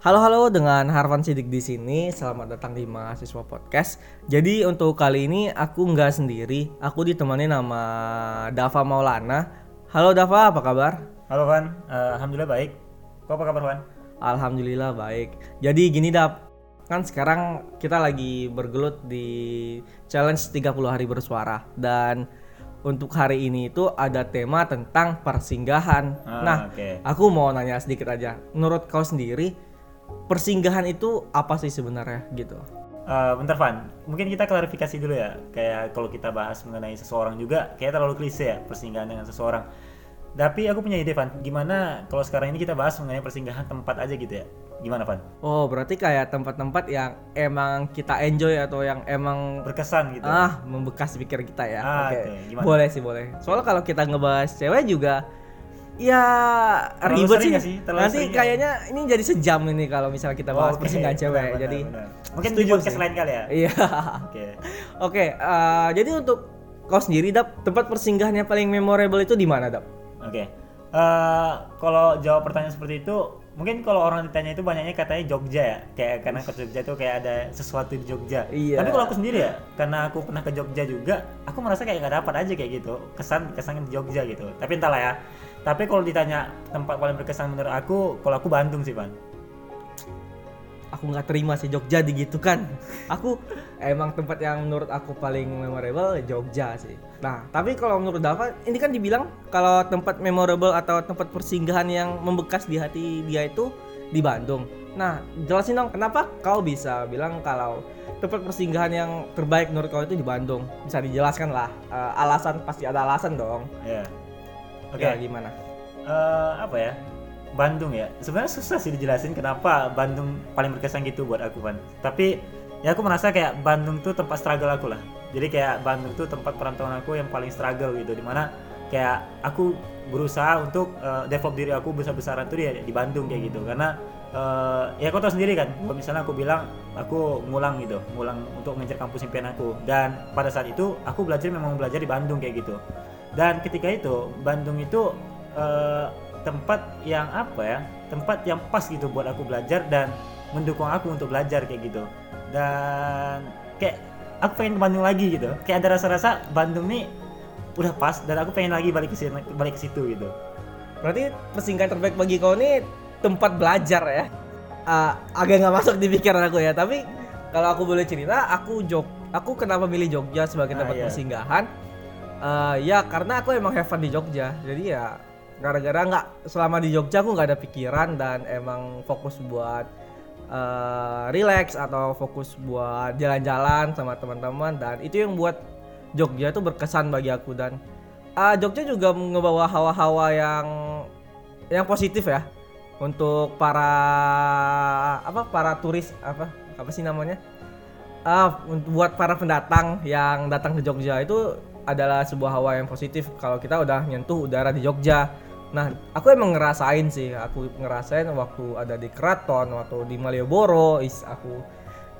Halo halo dengan Harvan Sidik di sini. Selamat datang di Mahasiswa Podcast. Jadi untuk kali ini aku nggak sendiri. Aku ditemani nama Dava Maulana. Halo Dava, apa kabar? Halo Van, Eh, alhamdulillah baik. Kau apa kabar Van? Alhamdulillah baik. Jadi gini Dav, kan sekarang kita lagi bergelut di challenge 30 hari bersuara dan untuk hari ini itu ada tema tentang persinggahan. Ah, nah, oke. aku mau nanya sedikit aja. Menurut kau sendiri, persinggahan itu apa sih sebenarnya gitu? Eh, bentar Van, mungkin kita klarifikasi dulu ya. Kayak kalau kita bahas mengenai seseorang juga, kayak terlalu klise ya persinggahan dengan seseorang. Tapi aku punya ide Van, gimana kalau sekarang ini kita bahas mengenai persinggahan tempat aja gitu ya? Gimana Van? Oh, berarti kayak tempat-tempat yang emang kita enjoy atau yang emang Berkesan gitu. ah membekas di pikiran kita ya. Ah, Oke. oke. Gimana? Boleh sih, boleh. Soalnya kalau kita ngebahas cewek juga ya Terlalu ribet sih. sih? Nanti sering ya? kayaknya ini jadi sejam ini kalau misalnya kita bahas persinggahan benar, cewek. benar, jadi benar. mungkin di podcast sih. lain kali ya. Iya. Oke. Oke, eh, jadi untuk kau sendiri dap tempat persinggahan yang paling memorable itu di mana dap? Oke. Eh, kalau jawab pertanyaan seperti itu, mungkin kalau orang ditanya itu banyaknya katanya Jogja ya, kayak karena ke Jogja itu kayak ada sesuatu di Jogja. Iya. Tapi kalau aku sendiri ya, karena aku pernah ke Jogja juga, aku merasa kayak nggak dapat aja kayak gitu, kesan kesan di Jogja gitu. Tapi entahlah ya. Tapi kalau ditanya tempat paling berkesan menurut aku, kalau aku Bandung sih, Pan. aku nggak terima sih Jogja digitukan. Aku emang tempat yang menurut aku paling memorable Jogja sih. Nah, tapi kalau menurut Dava, ini kan dibilang kalau tempat memorable atau tempat persinggahan yang membekas di hati dia itu di Bandung. Nah, jelasin dong kenapa kau bisa bilang kalau tempat persinggahan yang terbaik menurut kau itu di Bandung? Bisa dijelaskan lah. Eh, alasan pasti ada alasan dong. Ya. Oke. Ya, gimana? Eh, apa ya? Bandung ya. Sebenarnya susah sih dijelasin kenapa Bandung paling berkesan gitu buat aku, Pan. Tapi ya aku merasa kayak Bandung tuh tempat struggle aku lah. Jadi kayak Bandung tuh tempat perantauan aku yang paling struggle gitu di mana kayak aku berusaha untuk eh, develop diri aku besar-besaran tuh di, di Bandung kayak gitu karena eh, ya kau tahu sendiri kan kalau misalnya aku bilang aku ngulang gitu ngulang untuk ngejar kampus impian aku dan pada saat itu aku belajar memang belajar di Bandung kayak gitu dan ketika itu Bandung itu eh, tempat yang apa ya tempat yang pas gitu buat aku belajar dan mendukung aku untuk belajar kayak gitu dan kayak aku pengen ke Bandung lagi gitu kayak ada rasa-rasa Bandung nih udah pas dan aku pengen lagi balik ke sini balik ke situ gitu Berarti persinggahan terbaik bagi kau ini tempat belajar ya. Ah, agak nggak masuk di pikiran aku ya, tapi kalau aku boleh cerita, aku Jog, aku kenapa milih Jogja sebagai Ah, tempat iya. persinggahan? Eh, ya karena aku emang have fun di Jogja, jadi ya gara-gara nggak selama di Jogja aku nggak ada pikiran dan emang fokus buat eh, relax atau fokus buat jalan-jalan sama teman-teman. Dan itu yang buat Jogja itu berkesan bagi aku. Dan ah, Jogja juga ngebawa hawa-hawa yang yang positif ya. Untuk para apa para turis apa apa sih namanya? Untuk buat para pendatang yang datang ke Jogja itu adalah sebuah hawa yang positif kalau kita udah nyentuh udara di Jogja. Nah, aku emang ngerasain sih, aku ngerasain waktu ada di Keraton, waktu di Malioboro, is aku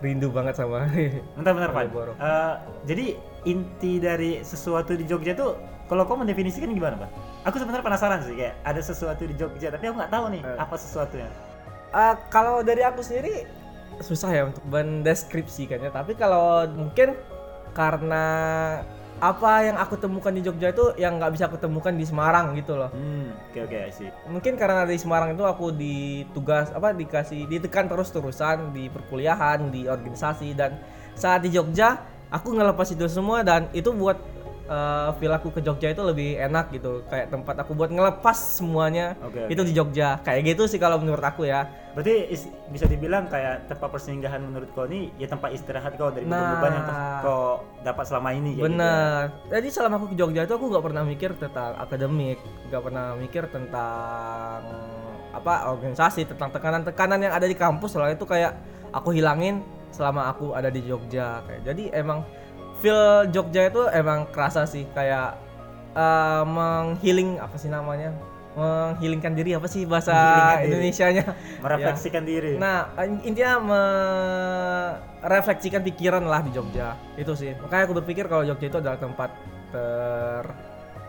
rindu banget sama bentar-bentar Pak Malioboro. Eh, jadi inti dari sesuatu di Jogja tuh kalau kau mendefinisikan gimana Pak? Aku sebenarnya penasaran sih kayak ada sesuatu di Jogja tapi aku nggak tahu nih Eh. apa sesuatunya Ah, kalau dari aku sendiri susah ya untuk mendeskripsikannya tapi kalau mungkin karena apa yang aku temukan di Jogja itu yang nggak bisa aku temukan di Semarang gitu loh. Hmm oke oke I see. Mungkin karena di Semarang itu aku ditugas apa dikasih ditekan terus terusan di perkuliahan di organisasi dan saat di Jogja aku ngelepas itu semua dan itu buat eh, feel aku ke Jogja itu lebih enak gitu kayak tempat aku buat ngelepas semuanya oke. itu di Jogja kayak gitu sih kalau menurut aku ya Berarti is- bisa dibilang kayak tempat persinggahan menurut kau ini ya tempat istirahat kau dari Nah. beban yang kau dapat selama ini gitu ya. Bener. Jadi selama aku ke Jogja itu aku nggak pernah mikir tentang akademik, nggak pernah mikir tentang apa organisasi, tentang tekanan-tekanan yang ada di kampus. Soalnya itu kayak aku hilangin selama aku ada di Jogja. Kayak jadi emang feel Jogja itu emang kerasa sih kayak eh, menghealing apa sih namanya? Menghilingkan diri apa sih bahasa. Indonesianya? Merefleksikan diri. Nah, intinya merefleksikan pikiran lah di Jogja. Itu sih. Makanya aku berpikir kalau Jogja itu adalah tempat ter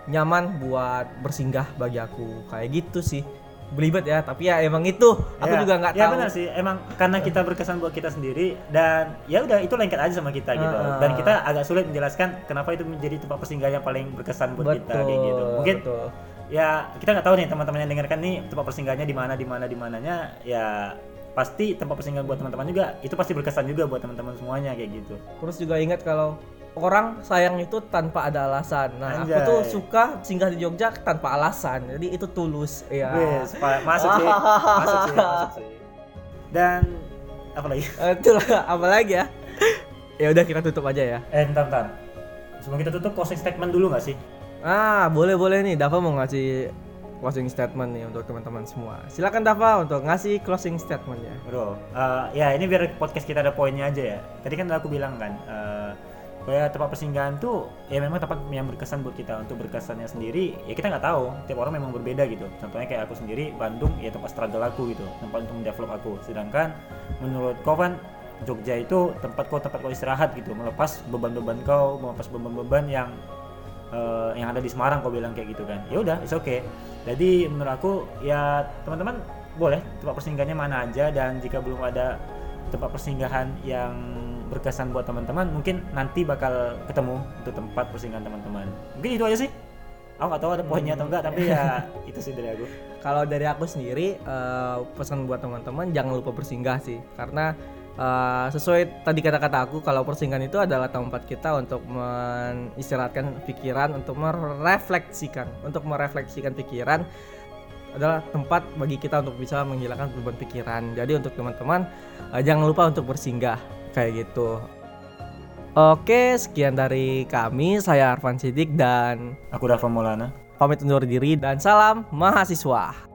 nyaman buat bersinggah bagi aku. Kayak gitu sih. Belibet ya tapi ya emang itu. Aku Ya, juga nggak ya tahu. benar sih. Emang karena kita berkesan buat kita sendiri dan ya udah itu lengket aja sama kita gitu. Heeh. dan kita agak sulit menjelaskan kenapa itu menjadi tempat persinggahan yang paling berkesan buat kita kayak gitu. Mungkin betul. ya kita nggak tahu nih teman-teman yang dengarkan nih tempat persinggahannya di mana di mana di mananya ya pasti tempat persinggahan buat teman-teman juga itu pasti berkesan juga buat teman-teman semuanya kayak gitu. Terus juga ingat kalau orang sayang itu tanpa ada alasan. Nah aku Anjay. tuh suka singgah di Jogja tanpa alasan. Jadi itu tulus ya. Pa- masuk sih masuk sih masuk sih. Dan apa lagi? Eh, itulah apalagi ya? Ya udah kita tutup aja ya. Eh bentar bentar sebelum kita tutup closing statement dulu nggak sih? Ah boleh boleh nih. Dava mau ngasih closing statement nih untuk teman-teman semua. Silakan Dava untuk ngasih closing statementnya. Bro, eh, ya ini biar podcast kita ada poinnya aja ya. Tadi kan udah aku bilang kan, eh kayak tempat persinggahan tuh ya memang tempat yang berkesan buat kita untuk berkesannya sendiri ya kita nggak tahu. Tiap orang memang berbeda gitu. Contohnya kayak aku sendiri Bandung ya tempat struggle aku gitu. Tempat untuk mendevelop aku. Sedangkan menurut kau kan Jogja itu tempat kau tempat kau istirahat gitu. Melepas beban-beban kau melepas beban-beban yang eh, yang ada di Semarang kau bilang kayak gitu kan. Ya udah it's okay. Jadi menurut aku ya teman-teman boleh tempat persinggahannya mana aja. Dan jika belum ada tempat persinggahan yang berkesan buat teman-teman mungkin nanti bakal ketemu untuk tempat persinggahan teman-teman. Mungkin itu aja sih. Aku nggak tahu ada poinnya atau enggak tapi ya itu sih dari aku. Kalau dari aku sendiri eh, pesan buat teman-teman jangan lupa bersinggah sih. Karena eh, sesuai tadi kata-kata aku kalau persinggahan itu adalah tempat kita untuk menistirahatkan pikiran untuk merefleksikan untuk merefleksikan pikiran adalah tempat bagi kita untuk bisa menghilangkan beban pikiran. Jadi untuk teman-teman eh, jangan lupa untuk bersinggah kayak gitu. Oke, sekian dari kami. Saya Arfan Sidik dan aku Rafa Maulana pamit undur diri dan salam mahasiswa.